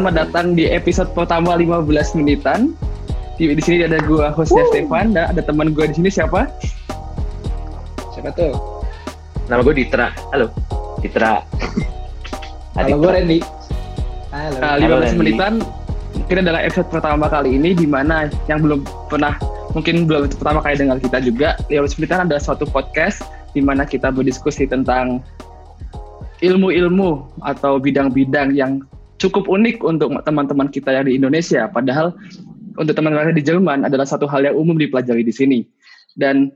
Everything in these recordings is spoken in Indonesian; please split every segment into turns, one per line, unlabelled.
selamat datang di episode pertama 15 menitan. Di, di sini ada gua hostnya Stefan dan ada teman gua di sini siapa?
Siapa tuh?
Nama gue Ditra. Halo. Ditra.
Halo, gue Randy.
Halo. Nah, 15 Halo, menitan kita adalah episode pertama kali ini di mana yang belum pernah mungkin belum pertama kali dengar kita juga 15 menitan adalah suatu podcast di mana kita berdiskusi tentang ilmu-ilmu atau bidang-bidang yang cukup unik untuk teman-teman kita yang di Indonesia. Padahal untuk teman-teman di Jerman adalah satu hal yang umum dipelajari di sini. Dan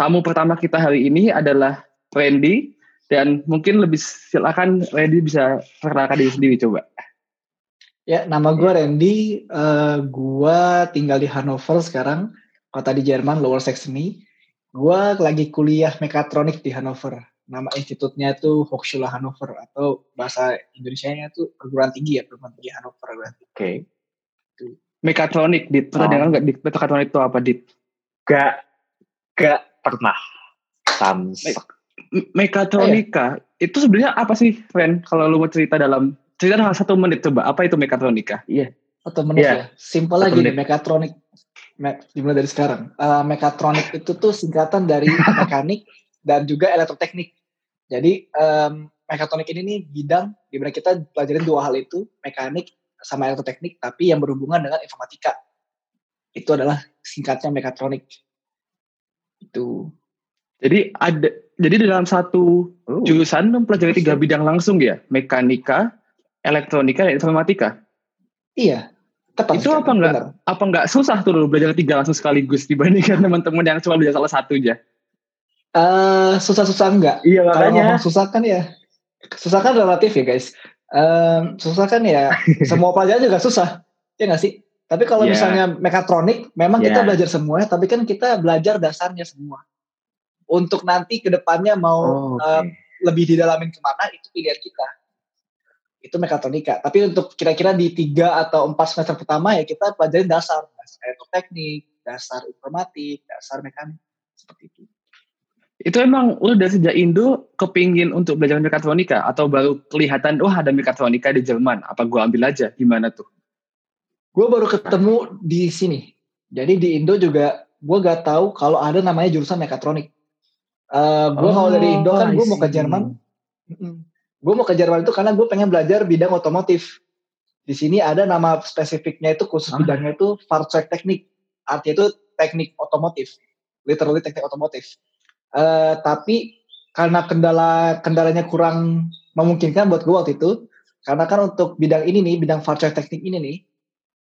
tamu pertama kita hari ini adalah Randy dan mungkin lebih silakan Randy bisa perkenalkan diri sendiri coba.
Ya, nama gue Randy. Uh, gue tinggal di Hannover sekarang, kota di Jerman, Lower Saxony. Gue lagi kuliah mekatronik di Hannover. Nama institutnya itu Hochschule Hannover atau bahasa Indonesia-nya itu perguruan tinggi ya, perguruan tinggi Hannover. Oke.
Okay. Mekatronik, Dit. Pernah oh. dengar nggak, Dit? Mekatronik itu apa, Dit?
Gak, gak pernah. Samsak.
Mekatronika, eh, itu sebenarnya apa sih, Ren? Kalau lu mau cerita dalam, cerita dalam satu menit coba, apa itu mekatronika?
Iya. Satu menit yeah. ya. Simpel lagi nih, mekatronik. Me, dimulai dari sekarang. Uh, mekatronik itu tuh singkatan dari mekanik dan juga elektroteknik. Jadi um, mekatronik ini nih bidang di mana kita pelajarin dua hal itu, mekanik sama elektroteknik, tapi yang berhubungan dengan informatika. Itu adalah singkatnya mekatronik. Itu.
Jadi ada jadi dalam satu oh. jurusan mempelajari tiga bidang langsung ya, mekanika, elektronika, dan informatika.
Iya.
Tepat itu apa enggak benar. apa enggak susah tuh belajar tiga langsung sekaligus dibandingkan teman-teman yang cuma belajar salah satu aja?
Uh, susah-susah enggak.
Iya makanya.
Kalau susah kan ya, susah kan relatif ya guys. Um, susah kan ya, semua pelajaran juga susah, ya nggak sih? Tapi kalau yeah. misalnya mekatronik, memang yeah. kita belajar semuanya, tapi kan kita belajar dasarnya semua. Untuk nanti ke depannya mau oh, okay. um, lebih didalamin ke mana, itu pilihan kita. Itu mekatronika. Tapi untuk kira-kira di tiga atau empat semester pertama ya kita pelajarin dasar, dasar elektroteknik, dasar informatik, dasar mekanik, seperti itu.
Itu emang lu udah sejak Indo kepingin untuk belajar mekatronika atau baru kelihatan wah ada mekatronika di Jerman, apa gua ambil aja gimana tuh?
Gue baru ketemu di sini. Jadi di Indo juga gue gak tahu kalau ada namanya jurusan mekatronik. Uh, gue oh, kalau dari Indo kan gue mau ke Jerman. Gue mau ke Jerman itu karena gue pengen belajar bidang otomotif. Di sini ada nama spesifiknya itu khusus ah. bidangnya itu teknik. Artinya itu teknik otomotif. Literally teknik otomotif. Uh, tapi karena kendala kendalanya kurang memungkinkan buat gue waktu itu, karena kan untuk bidang ini nih, bidang virtual teknik ini nih,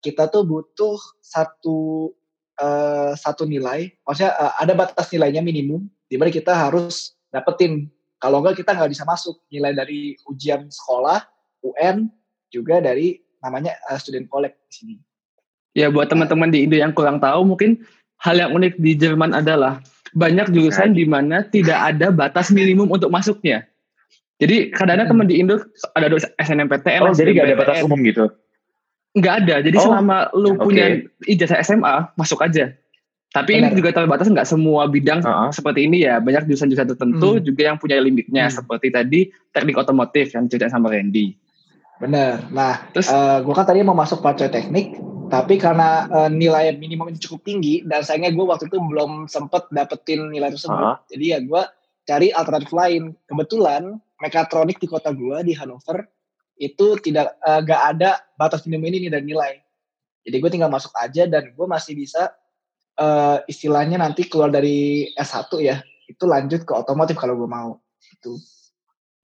kita tuh butuh satu uh, satu nilai, maksudnya uh, ada batas nilainya minimum, di mana kita harus dapetin. Kalau enggak kita nggak bisa masuk nilai dari ujian sekolah, UN, juga dari namanya uh, student collect di sini.
Ya buat teman-teman di Indo yang kurang tahu, mungkin hal yang unik di Jerman adalah banyak jurusan di mana tidak ada batas minimum untuk masuknya. Jadi kadang-kadang teman di Indo ada SNMPTN.
Oh, jadi nggak ada batas umum gitu?
Nggak ada. Jadi oh, selama lu okay. punya ijazah SMA, masuk aja. Tapi Benar. ini juga terbatas nggak semua bidang uh -huh. seperti ini ya. Banyak jurusan-jurusan tertentu hmm. juga yang punya limitnya. Hmm. Seperti tadi teknik otomotif yang cerita sama Randy.
Benar. Nah, terus uh, eh, gue kan tadi mau masuk partai teknik, tapi karena uh, nilai minimum ini cukup tinggi dan sayangnya gue waktu itu belum sempet dapetin nilai tersebut. Uh -huh. Jadi ya gue cari alternatif lain. Kebetulan mekatronik di kota gue di Hannover itu tidak uh, gak ada batas minimum ini dan nilai. Jadi gue tinggal masuk aja dan gue masih bisa uh, istilahnya nanti keluar dari S1 ya, itu lanjut ke otomotif kalau gue mau. Itu.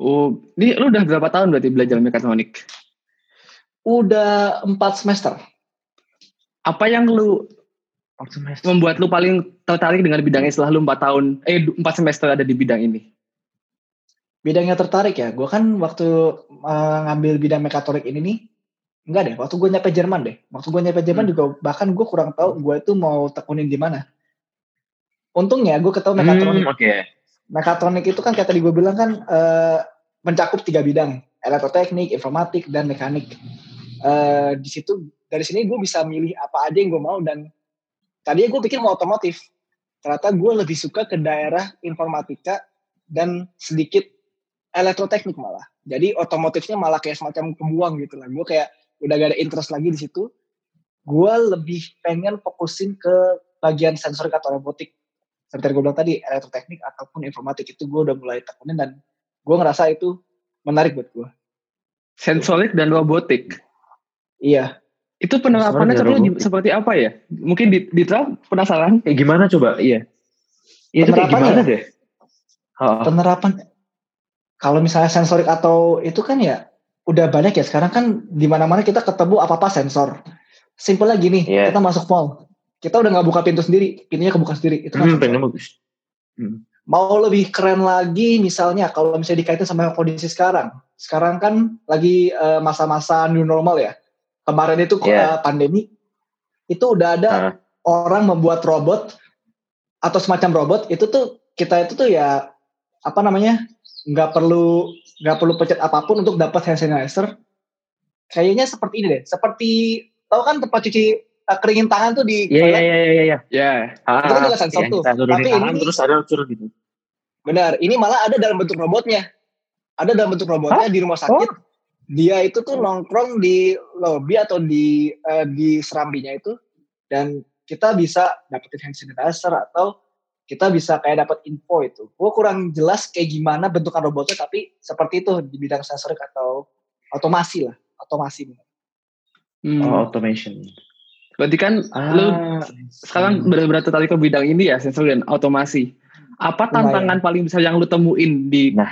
Oh, ini lu udah berapa tahun berarti belajar mekatronik?
Udah empat semester.
Apa yang lu membuat lu paling tertarik dengan bidangnya setelah lu empat tahun, eh empat semester ada di bidang ini?
Bidangnya tertarik ya, gue kan waktu uh, ngambil bidang mekatronik ini nih, enggak deh, waktu gue nyampe Jerman deh. Waktu gue nyampe Jerman hmm. juga, bahkan gue kurang tahu gue itu mau tekunin di mana. Untungnya gue ketemu mekatronik.
Hmm, Oke. Okay
mekatronik itu kan kayak tadi gue bilang kan uh, mencakup tiga bidang elektroteknik, informatik dan mekanik. Uh, di situ dari sini gue bisa milih apa aja yang gue mau dan tadi gue pikir mau otomotif. Ternyata gue lebih suka ke daerah informatika dan sedikit elektroteknik malah. Jadi otomotifnya malah kayak semacam kebuang gitu lah. Gue kayak udah gak ada interest lagi di situ gue lebih pengen fokusin ke bagian sensorik atau robotik seperti gue bilang tadi elektroteknik ataupun informatik itu gue udah mulai tekunin dan gue ngerasa itu menarik buat gue
sensorik dan robotik
iya
itu penerapannya contohnya seperti apa ya mungkin di, di penasaran
kayak gimana coba iya
Iya, kayak gimana deh? Oh. Penerapan kalau misalnya sensorik atau itu kan ya udah banyak ya sekarang kan di mana-mana kita ketemu apa-apa sensor. Simpel lagi nih, yeah. kita masuk mall. Kita udah nggak buka pintu sendiri, pintunya kebuka sendiri. Itu kan hmm, bagus. Hmm. Mau lebih keren lagi misalnya kalau misalnya dikaitin sama kondisi sekarang. Sekarang kan lagi uh, masa-masa new normal ya. Kemarin itu yeah. uh, pandemi itu udah ada uh. orang membuat robot atau semacam robot itu tuh kita itu tuh ya apa namanya nggak perlu nggak perlu pencet apa pun untuk dapat hand sanitizer kayaknya seperti ini deh seperti tahu kan tempat cuci uh, keringin tangan tuh di
Iya iya iya iya iya.
Ya. Itu kan juga sensor tuh.
Tapi ini terus ada curut gitu.
Benar, ini malah ada dalam bentuk robotnya. Ada dalam bentuk robotnya Hah? di rumah sakit. Oh. Dia itu tuh nongkrong di lobby atau di uh, di serambinya itu dan kita bisa dapetin hand sanitizer atau kita bisa kayak dapat info itu. Gue kurang jelas kayak gimana bentukan robotnya, tapi seperti itu di bidang sensorik atau otomasi lah, otomasi.
Hmm. Oh, automation.
Berarti kan ah, lu sekarang benar-benar tertarik ke bidang ini ya, sensor dan otomasi. Apa tantangan Lumayan. paling besar yang lu temuin di nah.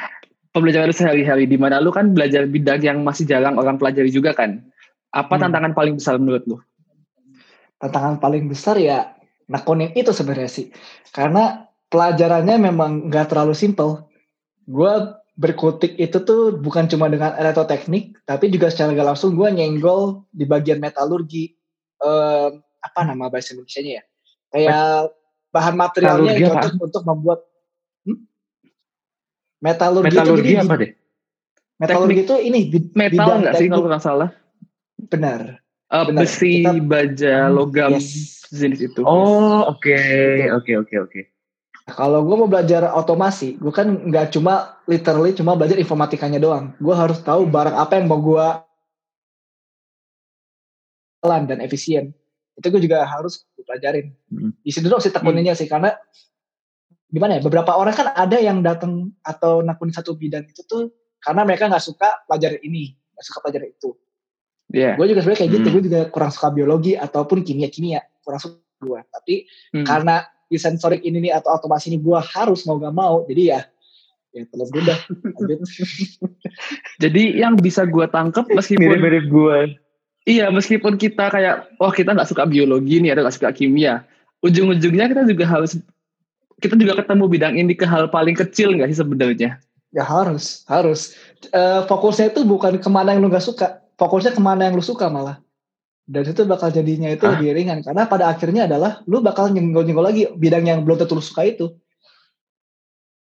Pembelajaran sehari-hari? Di mana lu kan belajar bidang yang masih jarang orang pelajari juga kan? Apa hmm. tantangan paling besar menurut lu?
tantangan paling besar ya nakonin itu sebenarnya sih. Karena pelajarannya memang nggak terlalu simple. Gue berkutik itu tuh bukan cuma dengan elektroteknik, tapi juga secara gak langsung gue nyenggol di bagian metalurgi. Eh, apa nama bahasa Indonesia-nya ya? Kayak bahan materialnya cocok untuk membuat? Metalurgi, metalurgi itu apa deh? Metalurgi itu ini
metal nggak sih kalau nggak salah?
Benar.
Uh, besi, kita, baja, hmm, logam yes. jenis itu.
Oh, oke, oke, oke, oke.
Kalau gue mau belajar otomasi, gue kan nggak cuma literally cuma belajar informatikanya doang. Gue harus tahu barang apa yang mau gue pelan dan efisien. Itu gue juga harus pelajarin. Hmm. Di sini dong sih tekunnya hmm. sih karena gimana ya? Beberapa orang kan ada yang datang atau nakunin satu bidang itu tuh karena mereka nggak suka pelajaran ini, nggak suka pelajaran itu Yeah. Gue juga sebenarnya kayak gitu, hmm. gue juga kurang suka biologi ataupun kimia-kimia, kurang suka gue. Tapi hmm. karena di sensorik ini nih atau otomasi ini gue harus mau gak mau, jadi ya ya terus udah
jadi yang bisa gue tangkep meskipun
mirip-mirip gue
iya meskipun kita kayak oh kita nggak suka biologi nih atau nggak suka kimia ujung-ujungnya kita juga harus kita juga ketemu bidang ini ke hal paling kecil nggak sih sebenarnya?
Ya harus harus. Uh, fokusnya itu bukan ke mana yang lu gak suka fokusnya ke mana yang lu suka malah. Dan itu bakal jadinya itu lebih ringan karena pada akhirnya adalah lu bakal nyenggol-nyenggol lagi bidang yang belum tentu lu suka itu.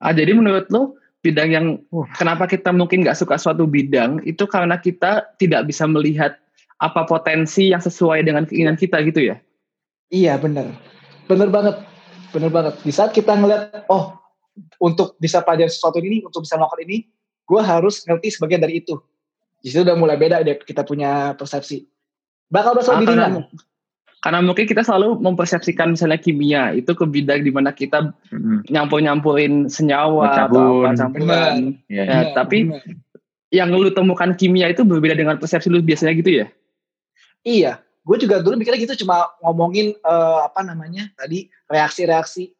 Ah jadi menurut lu bidang yang uh. kenapa kita mungkin nggak suka suatu bidang itu karena kita tidak bisa melihat apa potensi yang sesuai dengan keinginan kita gitu ya?
Iya bener bener banget bener banget di saat kita ngeliat oh untuk bisa pelajari sesuatu ini untuk bisa melakukan ini gue harus ngerti sebagian dari itu di situ udah mulai beda deh kita punya persepsi. Bakal berasa lebih ringan.
Karena mungkin kita selalu mempersepsikan misalnya kimia itu ke bidang di mana kita hmm. nyampur-nyampurin senyawa Mencabun. atau apa campuran. Ya, ya, tapi bener. yang lu temukan kimia itu berbeda dengan persepsi lu biasanya gitu ya?
Iya, gue juga dulu mikirnya gitu cuma ngomongin uh, apa namanya tadi reaksi-reaksi.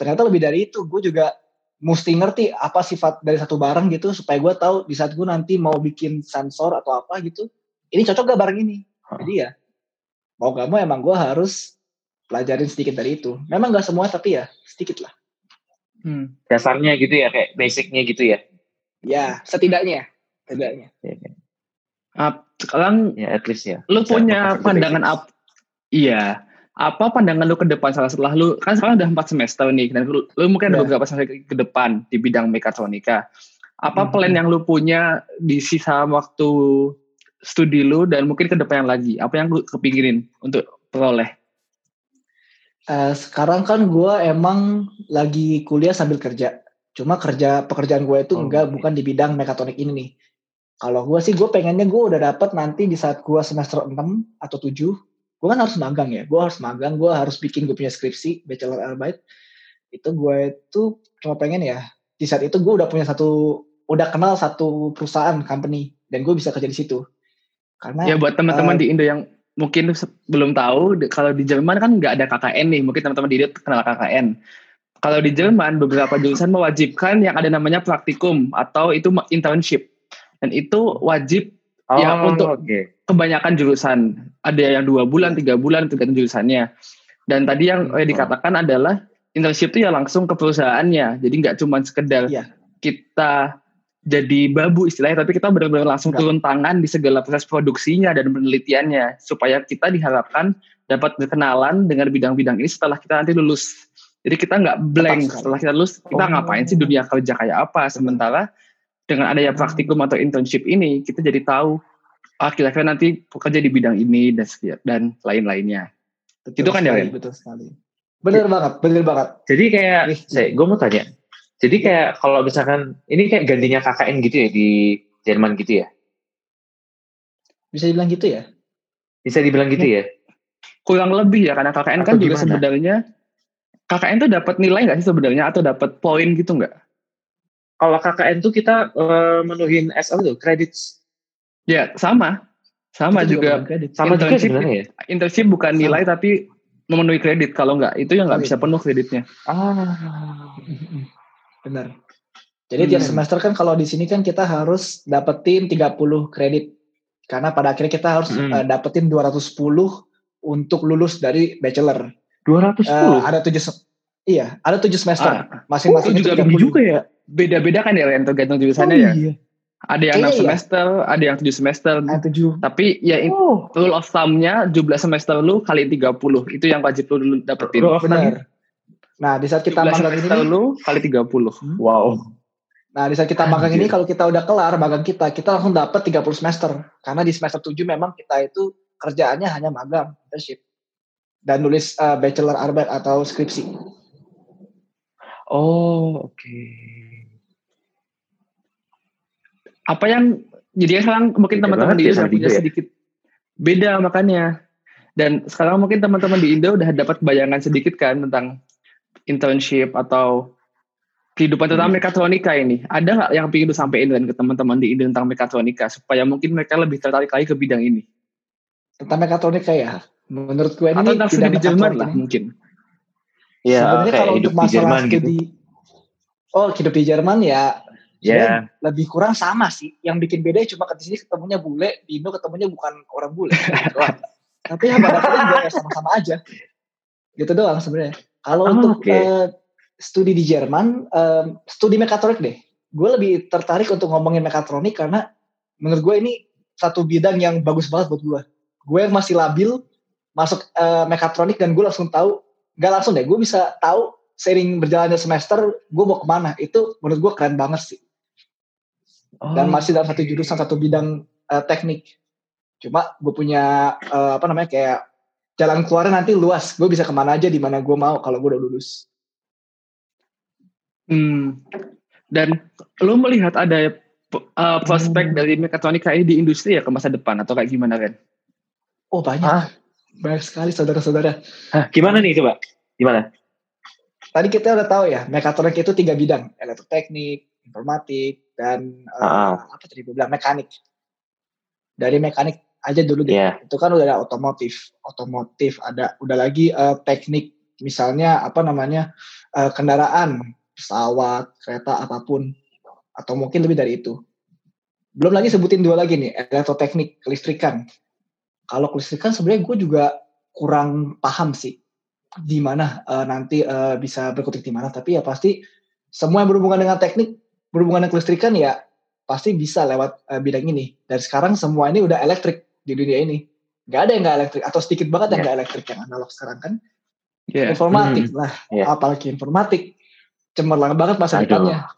Ternyata lebih dari itu, gue juga mesti ngerti apa sifat dari satu barang gitu supaya gue tahu di saat gue nanti mau bikin sensor atau apa gitu ini cocok gak barang ini? Jadi ya mau gak mau emang gue harus pelajarin sedikit dari itu. Memang gak semua tapi ya sedikit lah.
Hmm. dasarnya gitu ya kayak basicnya gitu ya?
Ya setidaknya. Setidaknya
uh, sekarang
ya at least ya.
lu punya pandangan apa iya. Apa pandangan lu ke depan salah setelah lu kan sekarang udah empat semester nih dan lu, lu mungkin ada yeah. beberapa semester ke depan di bidang mekatronika. Apa hmm. plan yang lu punya di sisa waktu studi lu dan mungkin ke depan lagi? Apa yang lu kepikirin untuk peroleh?
Uh, sekarang kan gue emang lagi kuliah sambil kerja. Cuma kerja pekerjaan gue itu oh, enggak okay. bukan di bidang mekatronik ini nih Kalau gue sih gue pengennya gue udah dapet nanti di saat gue semester 6 atau 7 gue kan harus magang ya. Gue harus magang gue harus bikin gue punya skripsi bachelor arbeit itu gue itu cuma pengen ya di saat itu gue udah punya satu udah kenal satu perusahaan company dan gue bisa kerja di situ.
Karena ya buat teman-teman uh, di Indo yang mungkin belum tahu kalau di Jerman kan nggak ada KKN nih. Mungkin teman-teman di Indo kenal KKN kalau di Jerman beberapa jurusan mewajibkan yang ada namanya praktikum atau itu internship dan itu wajib oh, ya untuk okay. kebanyakan jurusan ada yang dua bulan tiga bulan tergantung jurusannya dan tadi yang oh. dikatakan adalah internship itu ya langsung ke perusahaannya jadi nggak cuma sekedar yeah. kita jadi babu istilahnya tapi kita benar-benar langsung Enggak. turun tangan di segala proses produksinya dan penelitiannya supaya kita diharapkan dapat berkenalan dengan bidang-bidang ini setelah kita nanti lulus jadi kita nggak blank setelah kita lulus kita oh. ngapain sih dunia kerja kayak apa sementara dengan adanya praktikum atau internship ini kita jadi tahu ah kira-kira nanti bekerja di bidang ini dan dan lain-lainnya.
Betul itu kan ya, sekali, ya Betul sekali. Bener banget, bener banget.
Jadi kayak saya gue mau tanya, jadi kayak kalau misalkan ini kayak gantinya KKN gitu ya di Jerman gitu ya?
Bisa dibilang gitu ya?
Bisa dibilang gitu ya?
Kurang lebih ya karena KKN kan atau kan juga sebenarnya KKN tuh dapat nilai nggak sih sebenarnya atau dapat poin gitu nggak?
Kalau KKN tuh kita uh, menuhin SL tuh credits.
Ya sama, sama itu juga.
juga sama juga sebenarnya ya.
Internship bukan sama. nilai tapi memenuhi kredit kalau nggak itu yang nggak bisa penuh kreditnya.
Ah. Benar. Jadi hmm. tiap semester kan kalau di sini kan kita harus dapetin 30 kredit. Karena pada akhirnya kita harus hmm. uh, dapetin 210 untuk lulus dari bachelor.
210? Uh,
eh, ada tujuh Iya, ada tujuh semester.
Ah. Masing-masing oh, juga juga ya. Beda-beda kan ya tergantung jurusannya oh, ya. Iya. Ada yang enam iya. semester, ada yang tujuh semester.
Ada tujuh.
Tapi ya oh. rule of thumb-nya jumlah semester lu kali 30. Itu yang wajib lu dapetin.
Rule of thumb. Nah, di saat kita magang ini
lu kali 30. Hmm?
Wow.
Nah, di saat kita magang ini kalau kita udah kelar magang kita, kita langsung dapat 30 semester. Karena di semester 7 memang kita itu kerjaannya hanya magang, internship. Dan nulis uh, bachelor arbeit atau skripsi.
Oh, oke. Okay. Apa yang jadi sekarang mungkin teman-teman di Indo ya, punya ya? sedikit beda makanya. Dan sekarang mungkin teman-teman di Indo udah dapat bayangan sedikit kan tentang internship atau kehidupan tentang hmm. mekatronika ini ada nggak yang ingin disampaikan ke teman-teman di Indo tentang mekatronika supaya mungkin mereka lebih tertarik lagi ke bidang ini
tentang mekatronika ya menurut gue ini
atau tentang studi di Jerman lah mungkin
ya sebenarnya kalau untuk masalah Jerman studi gitu. oh hidup di Jerman ya Yeah. lebih kurang sama sih. Yang bikin beda cuma ke sini ketemunya bule, di Indo ketemunya bukan orang bule. Tapi ya pada akhirnya sama-sama aja. Gitu doang sebenarnya. Kalau oh, untuk okay. uh, eh, studi di Jerman, uh, studi mekatronik deh. Gue lebih tertarik untuk ngomongin mekatronik karena menurut gue ini satu bidang yang bagus banget buat gue. Gue yang masih labil masuk uh, mekatronik dan gue langsung tahu, gak langsung deh, gue bisa tahu sering berjalannya semester gue mau ke mana. Itu menurut gue keren banget sih. Oh. Dan masih dalam satu jurusan satu bidang uh, teknik. Cuma gue punya uh, apa namanya kayak jalan keluarnya nanti luas. Gue bisa ke mana aja di mana gue mau kalau gue udah lulus.
Hmm. Dan lo melihat ada uh, prospek hmm. dari mekatronika ini di industri ya ke masa depan atau kayak gimana kan?
Oh banyak, ah. banyak sekali saudara-saudara.
Gimana nih coba? Gimana?
Tadi kita udah tahu ya, mekatronik itu tiga bidang, elektroteknik, informatik, dan uh, apa tadi gue bilang mekanik. Dari mekanik aja dulu deh. Yeah. Itu kan udah ada otomotif, otomotif ada udah lagi uh, teknik misalnya apa namanya uh, kendaraan, pesawat, kereta apa pun atau mungkin lebih dari itu. Belum lagi sebutin dua lagi nih, elektroteknik, kelistrikan. Kalau kelistrikan sebenarnya gue juga kurang paham sih di mana uh, nanti uh, bisa berkutik di mana, tapi ya pasti semua yang berhubungan dengan teknik, berhubungan dengan kelistrikan ya pasti bisa lewat uh, bidang ini. Dan sekarang semua ini udah elektrik di dunia ini. Gak ada yang gak elektrik atau sedikit banget yang yeah. gak elektrik yang analog sekarang kan. Yeah. Informatik mm. lah, yeah. apalagi informatik cemerlang banget masa depannya.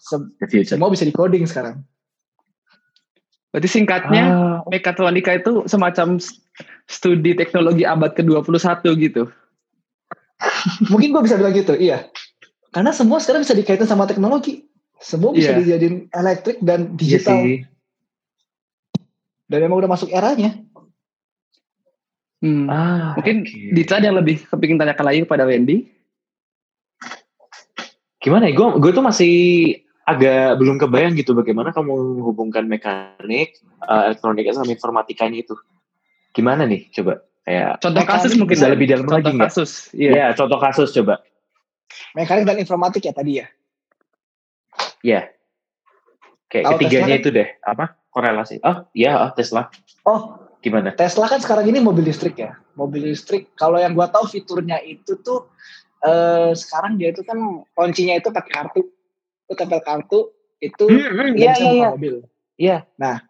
Semua bisa di coding sekarang.
Berarti singkatnya ah. mekatronika itu semacam studi teknologi abad ke-21 gitu.
Mungkin gue bisa bilang gitu, iya. Karena semua sekarang bisa dikaitkan sama teknologi. Semua bisa yeah. dijadiin elektrik dan iya digital. Iya Dan emang udah masuk eranya.
Hmm. Ah, Mungkin okay. Dita yang lebih kepingin tanyakan lagi kepada Wendy.
Gimana ya? Gue gue tuh masih agak belum kebayang gitu bagaimana kamu menghubungkan mekanik, uh, elektronika sama informatikanya itu. Gimana nih? Coba kayak
contoh kasus mungkin
bisa lebih dalam
contoh
lagi
kasus.
Iya. Ya, contoh kasus coba.
Mekanik dan informatik ya tadi ya.
Iya. Kayak Tau ketiganya Tesla itu deh, apa? Korelasi. Oh, iya, oh, Tesla.
Oh,
gimana?
Tesla kan sekarang ini mobil listrik ya. Mobil listrik kalau yang gua tahu fiturnya itu tuh eh sekarang dia itu kan kuncinya itu pakai kartu. Itu tempel kartu itu hmm, hmm, iya, iya, iya. mobil.
Iya.
Nah,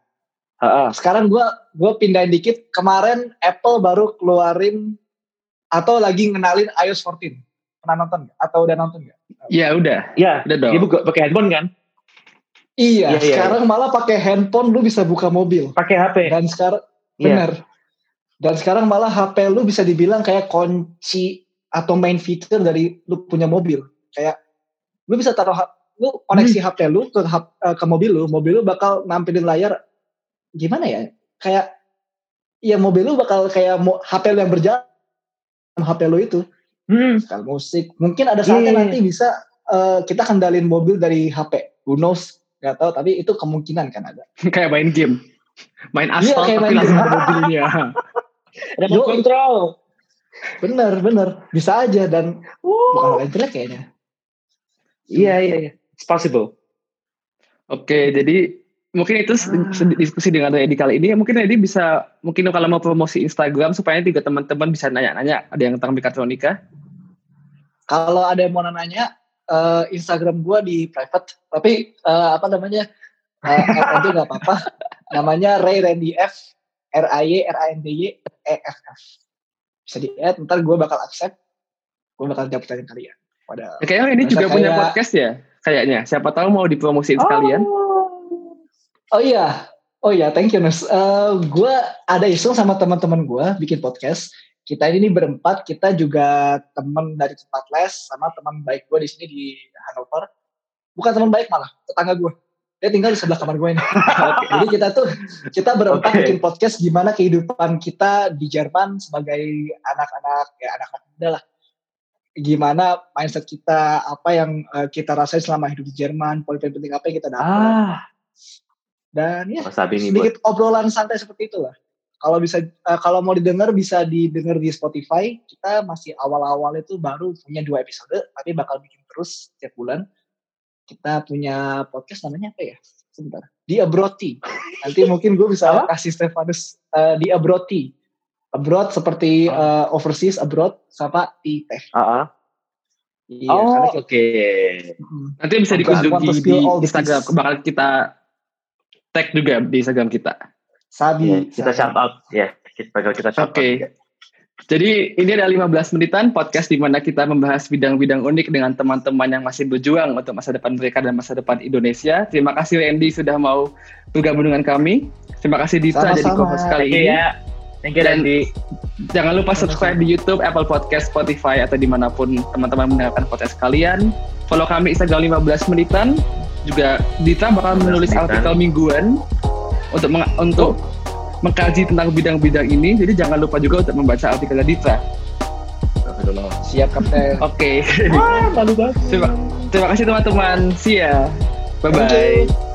uh, uh. sekarang gua gua pindahin dikit. Kemarin Apple baru keluarin atau lagi ngenalin iOS 14. Pernah nonton gak? Atau udah nonton gak?
Iya udah.
Iya, udah dong. Ibu pakai handphone kan?
Iya, iya, iya sekarang iya. malah pakai handphone lu bisa buka mobil.
Pakai HP.
Dan sekarang iya. benar. Dan sekarang malah HP lu bisa dibilang kayak kunci atau main feature dari lu punya mobil. Kayak lu bisa taruh lu koneksi hmm. HP lu ke eh, ke mobil lu, mobil lu bakal nampilin layar gimana ya? Kayak ya mobil lu bakal kayak HP lu yang berjalan HP lu itu. Hmm. Sekal musik. Mungkin ada saatnya yeah. Iya, nanti iya. bisa uh, kita kendalin mobil dari HP. Who knows? nggak tahu tapi itu kemungkinan kan ada
kayak main game main iya, aspal iya, tapi langsung ada mobilnya
remote control bener bener bisa aja dan uh. bukan hal jelek kayaknya
iya iya iya it's possible
oke jadi mungkin itu ah. diskusi dengan Edi kali ini mungkin Edi bisa mungkin kalau mau promosi Instagram supaya tiga teman-teman bisa nanya-nanya ada yang tentang mekatronika
kalau ada yang mau nanya uh, Instagram gue di private tapi uh, apa namanya uh, add aja nggak apa-apa. Namanya Ray Randy F R A Y R A N D Y E F F. Bisa di add ntar gue bakal accept. Gue bakal jawab pertanyaan kalian.
Pada ya, kayaknya ini juga kayak, punya podcast ya kayaknya. Siapa tahu mau dipromosiin oh, sekalian.
Oh iya. Oh iya thank you Nus uh, gue ada iseng sama teman-teman gue bikin podcast kita ini berempat kita juga teman dari tempat les sama teman baik gue di sini di Hanover bukan teman baik malah tetangga gue dia tinggal di sebelah kamar gue ini okay. jadi kita tuh kita berempat okay. bikin podcast gimana kehidupan kita di Jerman sebagai anak-anak ya anak-anak muda lah gimana mindset kita apa yang uh, kita rasain selama hidup di Jerman poin penting apa yang kita dapat ah. dan ya sedikit obrolan santai seperti itulah kalau bisa uh, kalau mau didengar bisa didengar di Spotify. Kita masih awal-awal itu baru punya dua episode, tapi bakal bikin terus setiap bulan. Kita punya podcast namanya apa ya? Sebentar. Di Abroti. Nanti mungkin gue bisa kasih Stefanus uh, di Abroti. Abroad seperti uh, overseas abroad sama di teh.
Uh -huh.
Iya, oh, oke. Okay. Nanti bisa dikunjungi di Instagram. Bakal kita tag juga di Instagram kita.
Sabi.
Ya, kita shout out ya. Kita bakal kita shout
okay. out. Jadi ini ada 15 menitan podcast di mana kita membahas bidang-bidang unik dengan teman-teman yang masih berjuang untuk masa depan mereka dan masa depan Indonesia. Terima kasih Randy sudah mau bergabung dengan kami. Terima kasih Dita jadi co-host kali ini.
Ya. Thank you Randy.
Jangan lupa subscribe di YouTube, Apple Podcast, Spotify atau di mana pun teman-teman mendengarkan podcast kalian. Follow kami Instagram 15 menitan. Juga Dita bakal menulis artikel mingguan untuk meng untuk mengkaji tentang bidang-bidang ini. Jadi jangan lupa juga untuk membaca artikel Ditra.
Siap Kapten.
Oke. Okay. Wah, malu banget. Terima, terima kasih teman-teman. See ya. Bye bye.